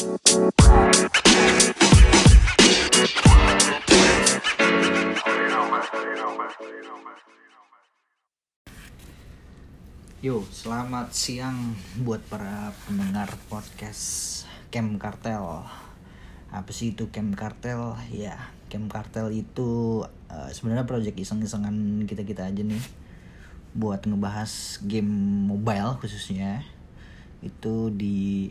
Yo, selamat siang buat para pendengar podcast Camp Kartel. Apa sih itu Camp Kartel? Ya, Camp Kartel itu eh, sebenarnya project iseng-isengan kita-kita aja nih buat ngebahas game mobile khususnya. Itu di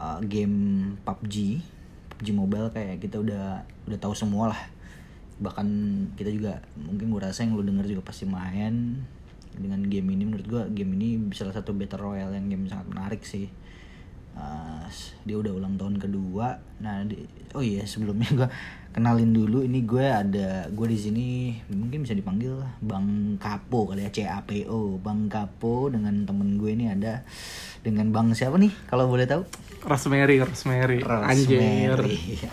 eh, game PUBG, PUBG Mobile kayak kita udah udah tahu semua lah. Bahkan kita juga mungkin gue rasa yang lu denger juga pasti main dengan game ini menurut gua game ini salah satu battle royale yang game sangat menarik sih Uh, dia udah ulang tahun kedua nah di, oh iya sebelumnya gua kenalin dulu ini gue ada gue di sini mungkin bisa dipanggil bang Kapo kali ya CAPO bang Kapo dengan temen gue ini ada dengan bang siapa nih kalau boleh tahu Rosemary, Rosemary, anjir. Rosemary. Anjir.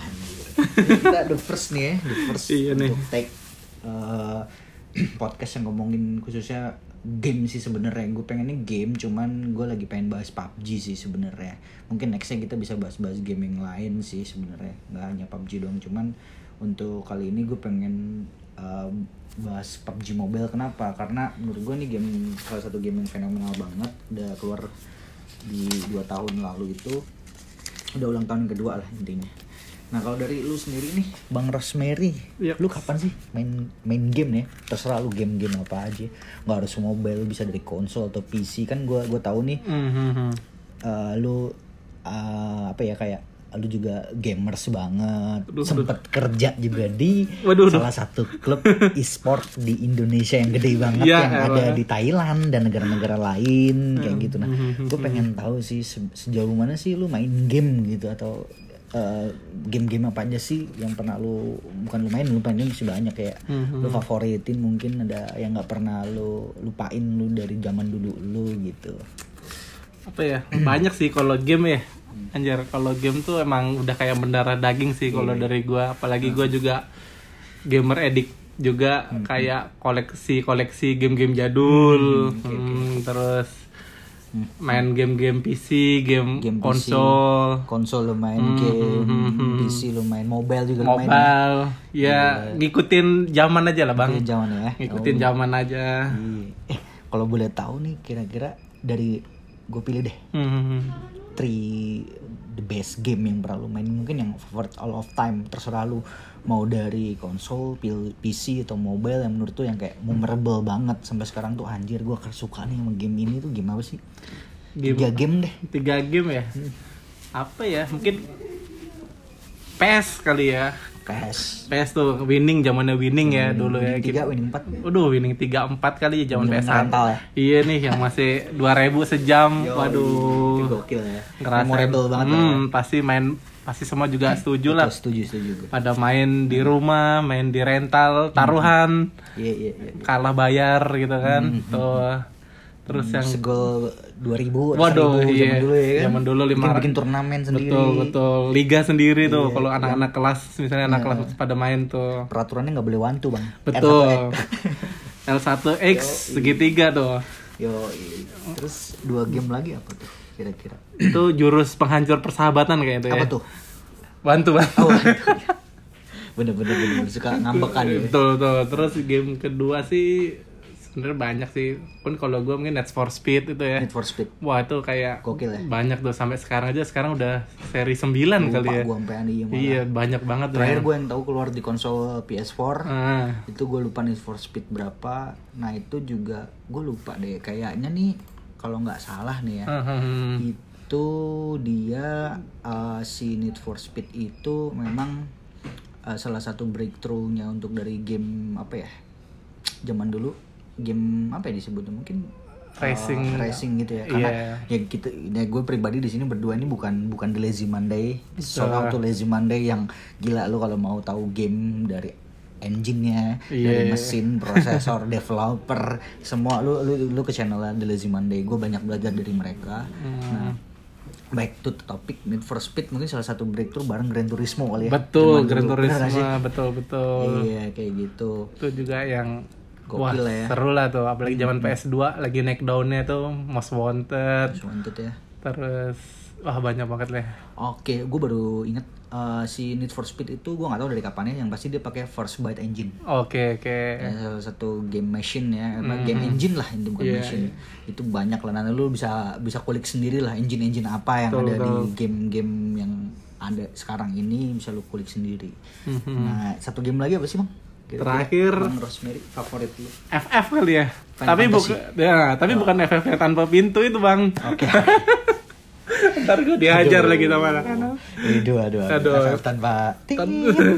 kita the first nih ya the first Iya nih. untuk take uh, podcast yang ngomongin khususnya game sih sebenarnya. Gue pengennya game cuman gue lagi pengen bahas PUBG sih sebenarnya. Mungkin nextnya kita bisa bahas-bahas game yang lain sih sebenarnya. Nggak hanya PUBG doang cuman untuk kali ini gue pengen uh, bahas PUBG Mobile. Kenapa? Karena menurut gue nih game salah satu game yang fenomenal banget. Udah keluar di dua tahun lalu itu. Udah ulang tahun kedua lah intinya nah kalau dari lu sendiri nih bang Rosemary Yap. lu kapan sih main main game ya? Terserah lu game-game apa aja. Nggak harus mobile bisa dari konsol atau PC kan gua gua tahu nih Mhm. eh, lu eh, apa ya kayak lu juga gamers banget. Aduh, sempet kerja juga di Waduh, salah satu klub e-sport di Indonesia yang gede banget Ya, yang ada elah. di Thailand dan negara-negara lain kayak gitu. Nah Hmm, gue pengen tahu sih se- sejauh mana sih lu main game gitu atau eh, game-game apa aja sih yang pernah lu bukan lu main lu main masih banyak kayak Hmm, lu favoritin mungkin ada yang nggak pernah lu lupain lu dari zaman dulu lu gitu Apa ya? Banyak sih kalau game ya. Anjir, kalau game tuh emang udah kayak mendarah daging sih kalau Iya. dari gua, apalagi gua juga gamer edik juga Hmm, kayak koleksi-koleksi game-game jadul. Hmm, terus main game-game PC, game, game PC, konsol, konsol lu main Hmm, game hmm, hmm, PC lu main mobile juga lu main ya? mobile. Ya, ngikutin zaman aja lah, Bang. Itu zaman ya Ngikutin Oh, zaman aja. iya. eh kalau boleh tahu nih kira-kira dari gue pilih deh Hmm. Three the best game yang pernah lu main mungkin yang favorit all of time terserah lu. Mau dari konsol, pil- PC atau mobile yang menurut tuh yang kayak memorable banget sampai sekarang tuh anjir gue suka nih sama game ini tuh game apa sih? Game Tiga game deh. tiga game ya? Apa ya? Mungkin PES kali ya PS. PES tuh winning zamannya winning ya dulu ya Winning tiga, Kita- winning empat. Waduh, winning 3 4 kali ya zaman PS rental ya? Iya nih yang masih 2000 sejam. Itu Waduh. gokil ya. Ngerasain. Memorable banget lah ya. Hmm, pasti main pasti semua juga setuju lah. Setuju, setuju. Pada main di rumah, main di rental, taruhan, Iya, iya, iya. kalah bayar gitu kan. Hmm, Tuh. Terus yang segol 2000 atau Waduh, 1000 iya. zaman dulu ya kan. Zaman dulu bikin, lima- bikin turnamen sendiri. Betul, betul. Liga sendiri tuh Iya, kalau anak-anak kelas misalnya anak Iya. kelas pada main tuh. Peraturannya nggak boleh wantu, Bang. Betul. R1X. L1X segitiga tuh. Yo, iya. terus dua game lagi apa tuh kira-kira? Itu jurus penghancur persahabatan kayak itu ya. Apa tuh? Bantu bantu. Oh, bener-bener bener, bener. suka ngambekan ya. Betul betul. Terus game kedua sih sebenarnya banyak sih. Pun kalau gue mungkin Need for Speed itu ya. Need for Speed. Wah itu kayak Gokil ya? banyak tuh sampai sekarang aja sekarang udah seri 9 kali Lupa ya. gua malah. Iya banyak banget Terakhir yang- gue yang tahu keluar di konsol PS4 Ah, itu gue lupa Need for Speed berapa. Nah itu juga gue lupa deh. Kayaknya nih kalau nggak salah nih ya. ah, ah, ah. itu dia uh, si Need for Speed itu memang uh, salah satu breakthrough-nya untuk dari game apa ya zaman dulu game apa ya disebutnya mungkin uh, Racing. racing gitu ya karena Iya. ya kita ya gue pribadi di sini berdua ini bukan bukan The Lazy Monday out to Lazy Monday yang gila lu kalau mau tahu game dari engine-nya dari Iya. mesin prosesor developer semua lu lu lu ke channel The Lazy Monday gue banyak belajar dari mereka Hmm. nah baik to the topic Need for Speed mungkin salah satu breakthrough bareng Gran Turismo kali ya Betul, Zaman Gran? Turismo, betul betul. iya kayak gitu Itu juga yang Gokil wah lah ya. seru lah tuh, apalagi zaman PS2 lagi naik daunnya tuh Most Wanted, Most Wanted ya terus Wah banyak banget lah. Oke, gue baru inget eh, si Need for Speed itu gue nggak tahu dari kapannya. Yang pasti dia pakai First Byte Engine. Oke oke. Ya, salah satu game machine ya, apa, game engine lah itu bukan Hmm. Iya, machine. Itu banyak lah. Nanti lu bisa bisa kulik sendiri lah engine-engine apa yang Betul, ada di betul. game-game yang ada sekarang ini bisa lu kulik sendiri. Mhm. Nah, satu game lagi apa sih bang? Kira-kira Terakhir Bang Rosemary favorit lu. FF kali ya. Final tapi bukan ya, tapi bukan FF yang tanpa pintu itu, Bang. Oke. Ntar gue dihajar lagi sama anak-anak. Aduh, aduh, aduh. Aduh. FF tanpa ting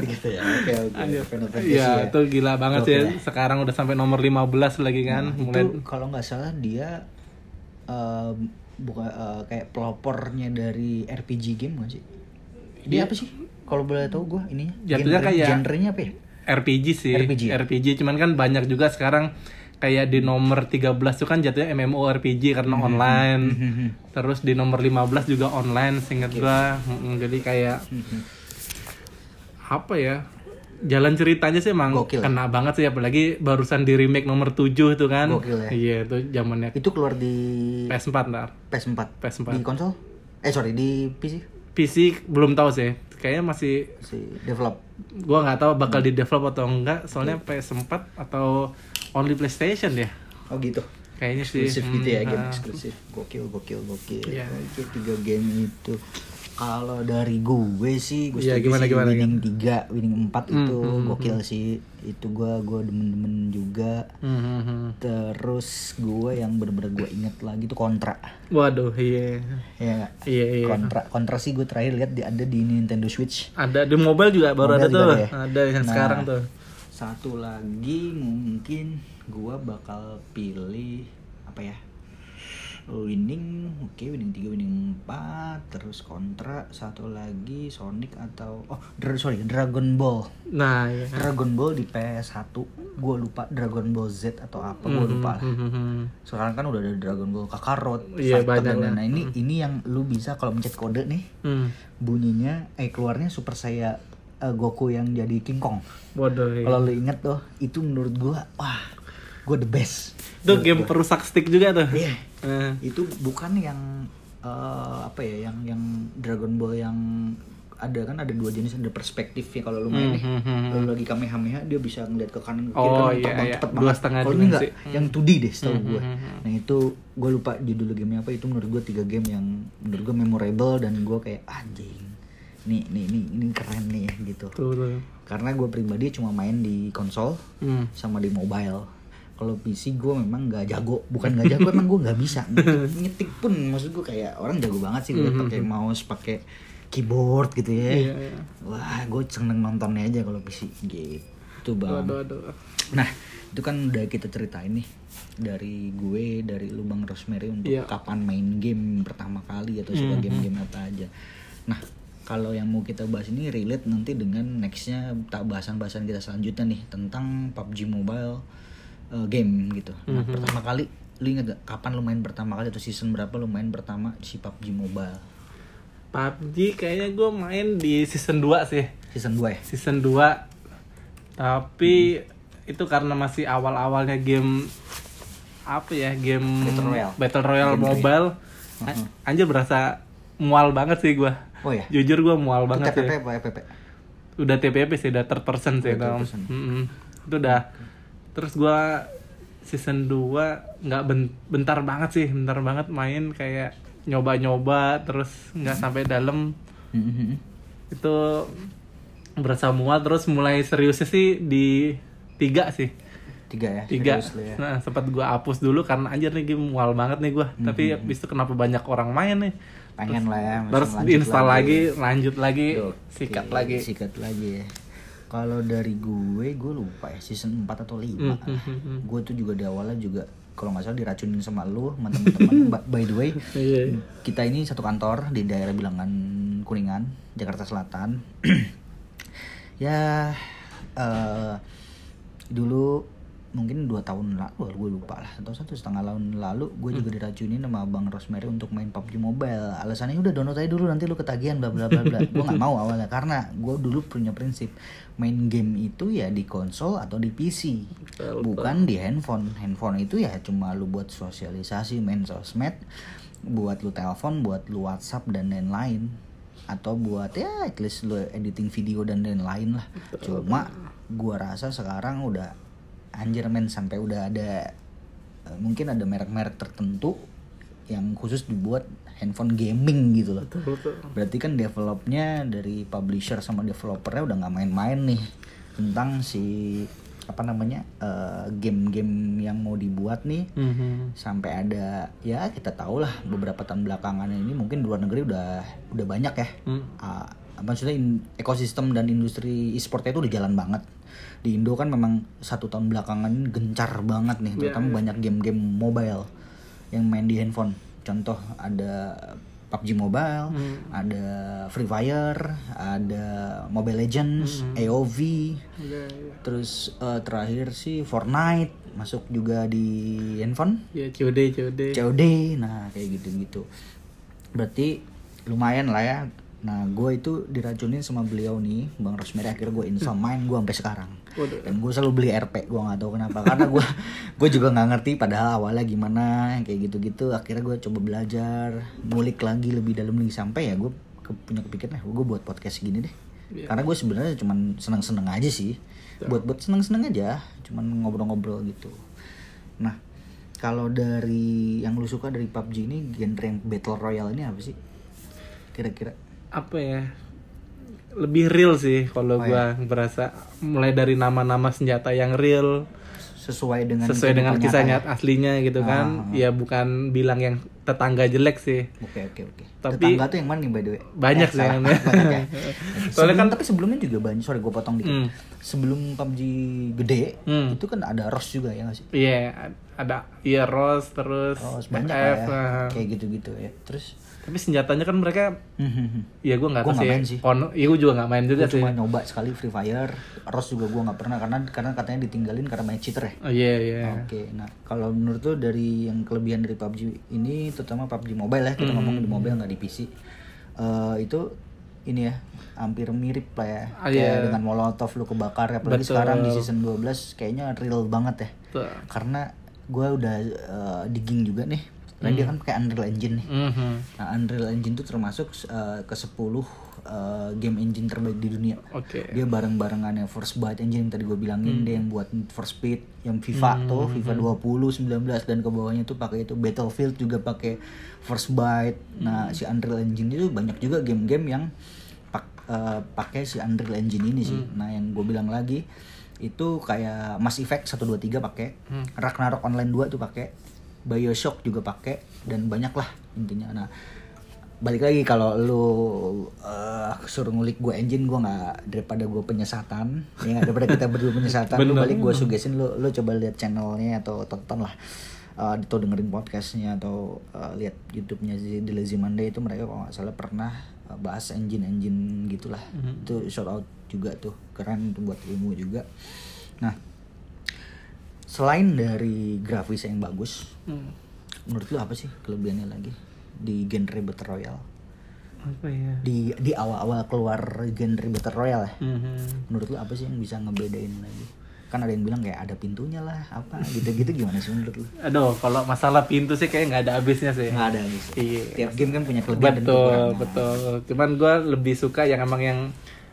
gitu ya. Oke, oke. Anjir. Final Fantasy Iya, ya. itu gila banget sih. Oke. Nah, Sekarang udah sampai nomor 15 lagi kan. Mulai Itu kalau nggak salah dia eh, bukan eh, kayak pelopornya dari RPG game nggak sih? Dia Iya. apa sih? Kalau boleh tahu gue ininya. Jatuhnya Genre- kayak- genrenya apa ya? RPG sih. RPG ya? cuman kan banyak juga sekarang kayak di nomor 13 itu kan jatuhnya MMORPG karena Hmm, online. Terus di nomor 15 juga online seingat Iya. gua. Mm, Jadi kayak Hmm, apa ya? Jalan ceritanya sih emang Gokil ya? kena banget sih apalagi barusan di remake nomor 7 itu kan. Gokil ya? Iya, itu zamannya Itu keluar di PS4 ntar. PS4. PS4. Di konsol? Eh sorry di PC PC belum tahu sih. Kayaknya masih si develop. Gua nggak tahu bakal di develop atau enggak soalnya PS4 atau only PlayStation ya. Oh gitu. Kayaknya sih. Eksklusif gitu ya, Hmm, game ah. eksklusif. Gokil, gokil, gokil. Iya. Oke, tiga game itu. Kalau dari gue sih, gue Iya, setuju gimana, sih gimana, winning 3, winning 4 Hmm, itu hmm, gokil sih. Itu gue gue demen-demen juga. Hmm, hmm, hmm. Terus gue yang bener-bener gue inget lagi tuh kontra. Waduh, iya. Ya nggak? Iya, iya. Kontra, kontra sih gue terakhir lihat di, ada di Nintendo Switch. Ada di mobile juga baru Mobile ada tuh. ada ya? Ada yang Nah, sekarang tuh. Satu lagi mungkin gua bakal pilih apa ya? Winning, oke winning 3, winning 4, terus kontra, satu lagi Sonic atau oh dra- sorry Dragon Ball. Nah, iya. Dragon Ball di PS1, gua lupa Dragon Ball Z atau apa, gua lupa lah. Hmm, hmm, hmm. Sekarang kan udah ada Dragon Ball Kakarot, Iya, Fighter, banyak dan. Nah ini ini yang lu bisa kalau mencet kode nih, Hmm. bunyinya eh keluarnya Super saya Goku yang jadi King Kong. Waduh, iya. Kalau lu inget tuh, itu menurut gua, wah, gua the best. itu game perusak stick juga tuh. Iya. Eh, Itu bukan yang eh, apa ya, yang yang Dragon Ball yang ada kan ada dua jenis ada perspektif ya kalau lu main nih Hmm, hmm, hmm, lu lagi kamehameha dia bisa ngeliat ke kanan ke kiri Oh, kan iya, iya. cepet banget kalau ini enggak dimensi. yang 2D deh setahu Hmm, gue hmm, hmm. nah itu gue lupa judul gamenya apa itu menurut gue tiga game yang menurut gue memorable dan gue kayak anjing nih nih nih ini keren nih gitu tuh, tuh. karena gue pribadi cuma main di konsol Hmm. sama di mobile kalau PC gue memang nggak jago. Bukan nggak jago emang gue nggak bisa. Ngetik, ngetik pun maksud gue kayak orang jago banget sih gue pakai mouse pakai keyboard gitu ya. Iya, iya. wah gue seneng nontonnya aja kalau PC. Gitu bang. Aduh, aduh. nah itu kan udah kita ceritain nih dari gue dari lu bang Rosemary untuk Iya. kapan main game pertama kali atau suka game-game apa aja. Nah kalau yang mau kita bahas ini relate nanti dengan nextnya tak bahasan-bahasan kita selanjutnya nih tentang PUBG Mobile uh, game gitu. Nah pertama kali lu inget gak kapan lu main pertama kali atau season berapa lu main pertama si PUBG Mobile? PUBG kayaknya gue main di season 2 sih. Season 2 ya? Season 2. Tapi itu karena masih awal-awalnya game apa ya? Game Battle Royale. Battle Royale Game mobile. A- Anjir berasa mual banget sih gua. Oh ya? Jujur gua mual Itu banget sih. TPP apa FPP? Udah TPP sih, udah third person sih. Third person. Mm-mm. Itu udah. Terus gua season 2 nggak ben- bentar banget sih, bentar banget main kayak nyoba-nyoba terus nggak sampai dalam Mhm. itu berasa mual terus mulai seriusnya sih di tiga sih Tiga ya? tiga ya? nah sempat gua hapus dulu karena anjir nih game mual banget nih gua tapi habis itu kenapa banyak orang main nih Pengen lah ya. terus diinstal lagi. lanjut lagi Oke, sikat lagi Sikat lagi ya. Kalau dari gue, gue lupa ya season 4 atau 5 Hmm, hmm, hmm, hmm. Gue tuh juga di awalnya juga kalau nggak salah diracunin sama lu, sama teman-teman. By the way, Iya. kita ini satu kantor di daerah Bilangan Kuningan, Jakarta Selatan. ya eh dulu mungkin dua tahun lalu gue lupa lah atau satu setengah tahun lalu gue juga diracunin sama bang Rosemary untuk main PUBG Mobile. Alasannya udah download aja dulu nanti lu ketagihan bla bla bla bla. Gue nggak mau awalnya karena gue dulu punya prinsip main game itu ya di konsol atau di PC Betul, bukan di handphone. Handphone itu ya cuma lu buat sosialisasi main sosmed buat lu telepon buat lu WhatsApp dan lain-lain. Atau buat ya at least lu editing video dan lain-lain lah. Cuma gua rasa sekarang udah anjir men sampai udah ada eh, mungkin ada merek-merek tertentu yang khusus dibuat handphone gaming gitu loh Betul, betul. berarti kan developnya dari publisher sama developernya udah nggak main-main nih tentang si apa namanya eh, game-game yang mau dibuat nih Mhm. sampai ada ya kita tahu lah beberapa tahun belakangan ini mungkin di luar negeri udah udah banyak ya Hmm. Ah, maksudnya in- ekosistem dan industri e-sportnya itu udah jalan banget di Indo kan memang satu tahun belakangan gencar banget nih Iya, terutama banyak game-game mobile yang main di handphone contoh ada PUBG Mobile, Hmm. ada Free Fire, ada Mobile Legends, Hmm. AOV, Iya, iya. terus eh, terakhir sih Fortnite masuk juga di handphone. Ya COD, COD. COD nah kayak gitu-gitu berarti lumayan lah ya nah gue itu diracunin sama beliau nih bang Rosmeri akhirnya gue install main gue sampai sekarang. Dan gue selalu beli RP gue nggak tahu kenapa. Karena gue gue juga nggak ngerti padahal awalnya gimana kayak gitu-gitu. Akhirnya gue coba belajar ngulik lagi lebih dalam lagi. Sampai ya gue ke- punya kepikiran eh gue buat podcast gini deh. Iya. karena gue sebenarnya cuman seneng-seneng aja sih. Buat buat seneng-seneng aja cuman ngobrol-ngobrol gitu. Nah kalau dari yang lu suka dari PUBG ini genre yang battle royale ini apa sih? Kira-kira Apa ya? Lebih real sih kalau Oh, gua berasa mulai dari nama-nama senjata yang real sesuai dengan sesuai dengan kisah nyata nyata aslinya gitu kan. Ah, Ya bukan bilang yang tetangga jelek sih. ya? Oke oke oke. Tapi- Tetangga tuh yang mana nih by the way? Banyak Eh, sih salah. yang- Banyak ya. Soalnya kan- kan tapi sebelumnya juga banyak. Sorry gue potong dikit. Hmm. Sebelum PUBG gede Hmm. itu kan ada ROS juga ya nggak sih? Iya, ada iya Rose terus ROS banyak lah ya. nah. Kayak gitu-gitu ya. Terus Tapi senjatanya kan mereka ya gue nggak Gua tahu sih. sih. Kono, iya gue juga nggak main juga gue sih. cuma nyoba sekali Free Fire. ROS juga gue nggak pernah karena karena katanya ditinggalin karena main cheater ya. Oh iya iya. Oke, nah kalau menurut lo dari yang kelebihan dari PUBG ini, terutama PUBG Mobile ya, kita ngomong di mobile nggak di PC, Eh, itu ini ya hampir mirip lah ya, Ah, kayak iya. dengan Molotov lo kebakar, apalagi Betul. sekarang di season 12 kayaknya real banget ya, Tuh. karena gue udah eh, digging juga nih, karena dia kan pakai Unreal Engine nih. Mhm. Nah, Unreal Engine tuh termasuk eh, ke 10 eh, game engine terbaik di dunia. Oke. Dia bareng-barengannya First Byte Engine yang tadi gue bilangin, dia yang buat for Speed, yang FIFA tuh, FIFA 20, 19 dan ke bawahnya tuh pakai itu Battlefield juga pakai First Byte. Nah, si Unreal Engine itu banyak juga game-game yang pak- eh, pakai si Unreal Engine ini sih. Nah, yang gue bilang lagi itu kayak Mass Effect 1 2 3 pakai, Ragnarok Online 2 tuh pakai, BioShock juga pakai. Dan banyak lah intinya. Nah, balik lagi kalau lu eh, suruh ngulik gue engine gue nggak daripada gue penyesatan ya daripada kita berdua penyesatan lu Bener. balik gue sugesin lu lu coba lihat channelnya atau tonton lah. Eh, atau dengerin podcastnya atau eh, lihat YouTube-nya di Lazy Monday itu mereka kalau nggak salah pernah bahas engine engine gitulah itu shout out juga tuh keren itu buat ilmu juga nah selain dari grafis yang bagus Hmm. menurut lu apa sih kelebihannya lagi di genre battle royale Apa ya? di di awal-awal keluar genre battle royale ya Mhm. menurut lu apa sih yang bisa ngebedain lagi kan ada yang bilang kayak ada pintunya lah apa gitu-gitu gimana sih menurut lu Aduh, kalau masalah pintu sih kayak nggak ada habisnya sih. nggak ada gitu Iya. tiap game kan punya kelebihan dan Betul, kekurangan. betul. Cuman gue lebih suka yang emang yang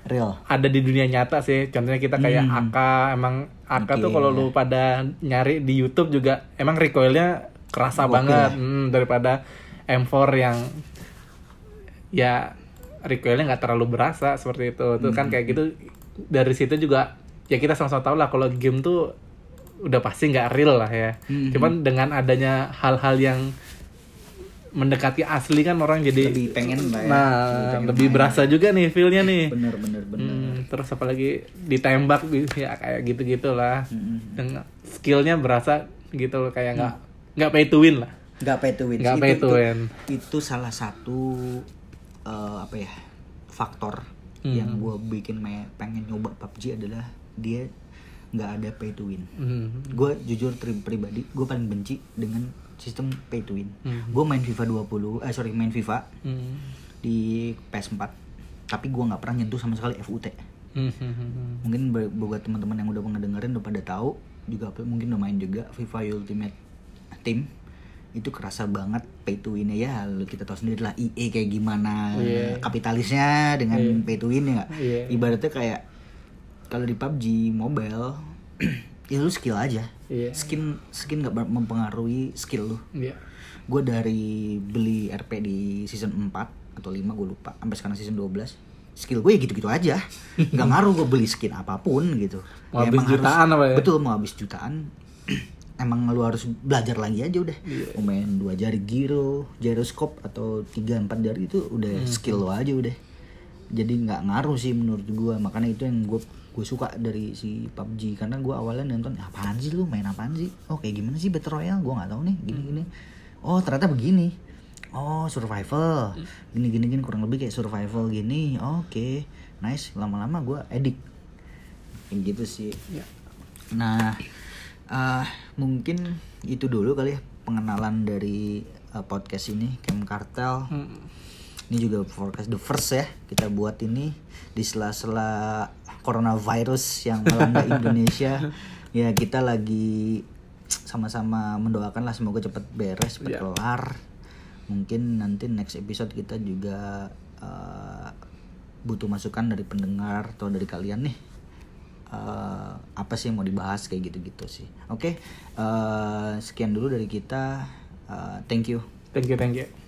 real ada di dunia nyata sih. Contohnya kita kayak Hmm. AK, emang AK tuh Oke. kalau lu pada nyari di YouTube juga emang recoilnya kerasa Gokil banget? Hmm, daripada M4 yang ya recoilnya nggak terlalu berasa seperti itu. Tuh Hmm. kan kayak gitu dari situ juga ya kita sama-sama tahu lah kalau game tuh udah pasti nggak real lah ya. Hmm. Cuman dengan adanya hal-hal yang mendekati asli kan orang jadi Lebih pengen lah ya. Nah, Lebih pengen lebih main. berasa juga nih feel-nya nih. bener bener bener Hmm, terus apalagi ditembak ya kayak gitu gitulah Hmm. dengan skillnya berasa gitu loh kayak nggak nggak pay to win lah nggak pay to win Nggak Itu- pay to itu- win. itu salah satu eh, apa ya faktor Hmm. yang gue bikin me- pengen nyoba PUBG adalah dia nggak ada pay to win Hmm. gue jujur pribadi gue paling benci dengan sistem pay to win Hmm. gue main FIFA 20 eh sorry main FIFA Hmm. di PS4 tapi gue nggak pernah nyentuh sama sekali FUT Hmm, hmm, hmm, hmm. mungkin buat teman-teman yang udah pernah dengerin udah pada tahu juga mungkin udah main juga FIFA Ultimate Team itu kerasa banget pay to win ya kita tahu sendiri lah EA kayak gimana Iya. kapitalisnya dengan Iya. pay to win ya? Iya. ibaratnya kayak kalau di PUBG mobile ya lu skill aja. Iya. skin skin nggak mempengaruhi skill lu. Iya. gue dari beli RP di season 4 atau 5 gue lupa. Sampai sekarang season 12 skill gue ya gitu-gitu aja. Nggak ngaruh gue beli skin apa pun gitu. Mau Ya habis emang harus- jutaan apa ya? betul mau habis jutaan. Emang lu harus belajar lagi aja udah. Mau main dua jari gyro gyroscope atau tiga empat jari itu udah Hmm. skill lo aja udah. Jadi nggak ngaruh sih menurut gue makanya itu yang gue gue suka dari si PUBG karena gue awalnya nonton apaan sih lu? Main apaan sih? Oh kayak gimana sih battle royale? Gue nggak tahu nih gini gini. Oh ternyata begini. Oh survival. Gini gini gini kurang lebih kayak survival gini. Oke nice. Lama-lama gue edik kayak gitu sih. Iya. Nah, eh, mungkin itu dulu kali ya pengenalan dari eh, podcast ini Camp Cartel. Hmm. Ini juga forecast the first ya kita buat ini. Di sela-sela coronavirus yang melanda Indonesia. Ya kita lagi sama-sama mendoakan lah semoga cepat beres, cepat Iya. kelar. Mungkin nanti next episode kita juga eh, butuh masukan dari pendengar atau dari kalian nih eh, apa sih yang mau dibahas kayak gitu-gitu sih. Oke, eh, sekian dulu dari kita. Eh, thank you. Thank you, thank you.